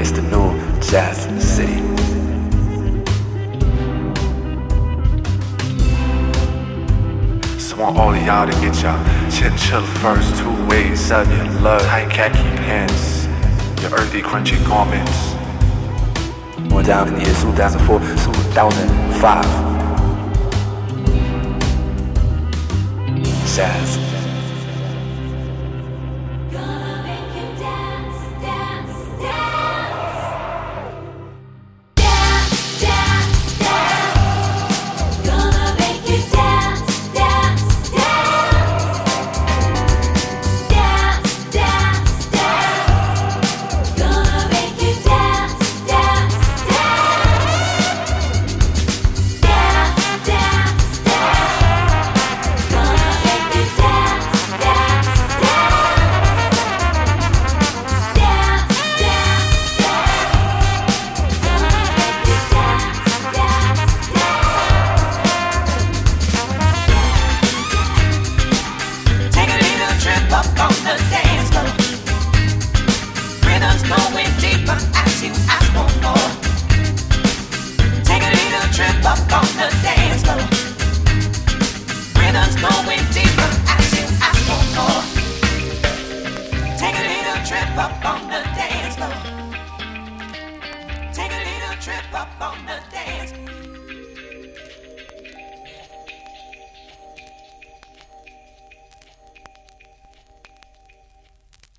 it's the new Jazz City. So I want all of y'all to get your chinchilla first two ways of your love. Tight khaki pants, your earthy crunchy garments. Going down in the year 2004, 2005. Jazz. Trip up on the dance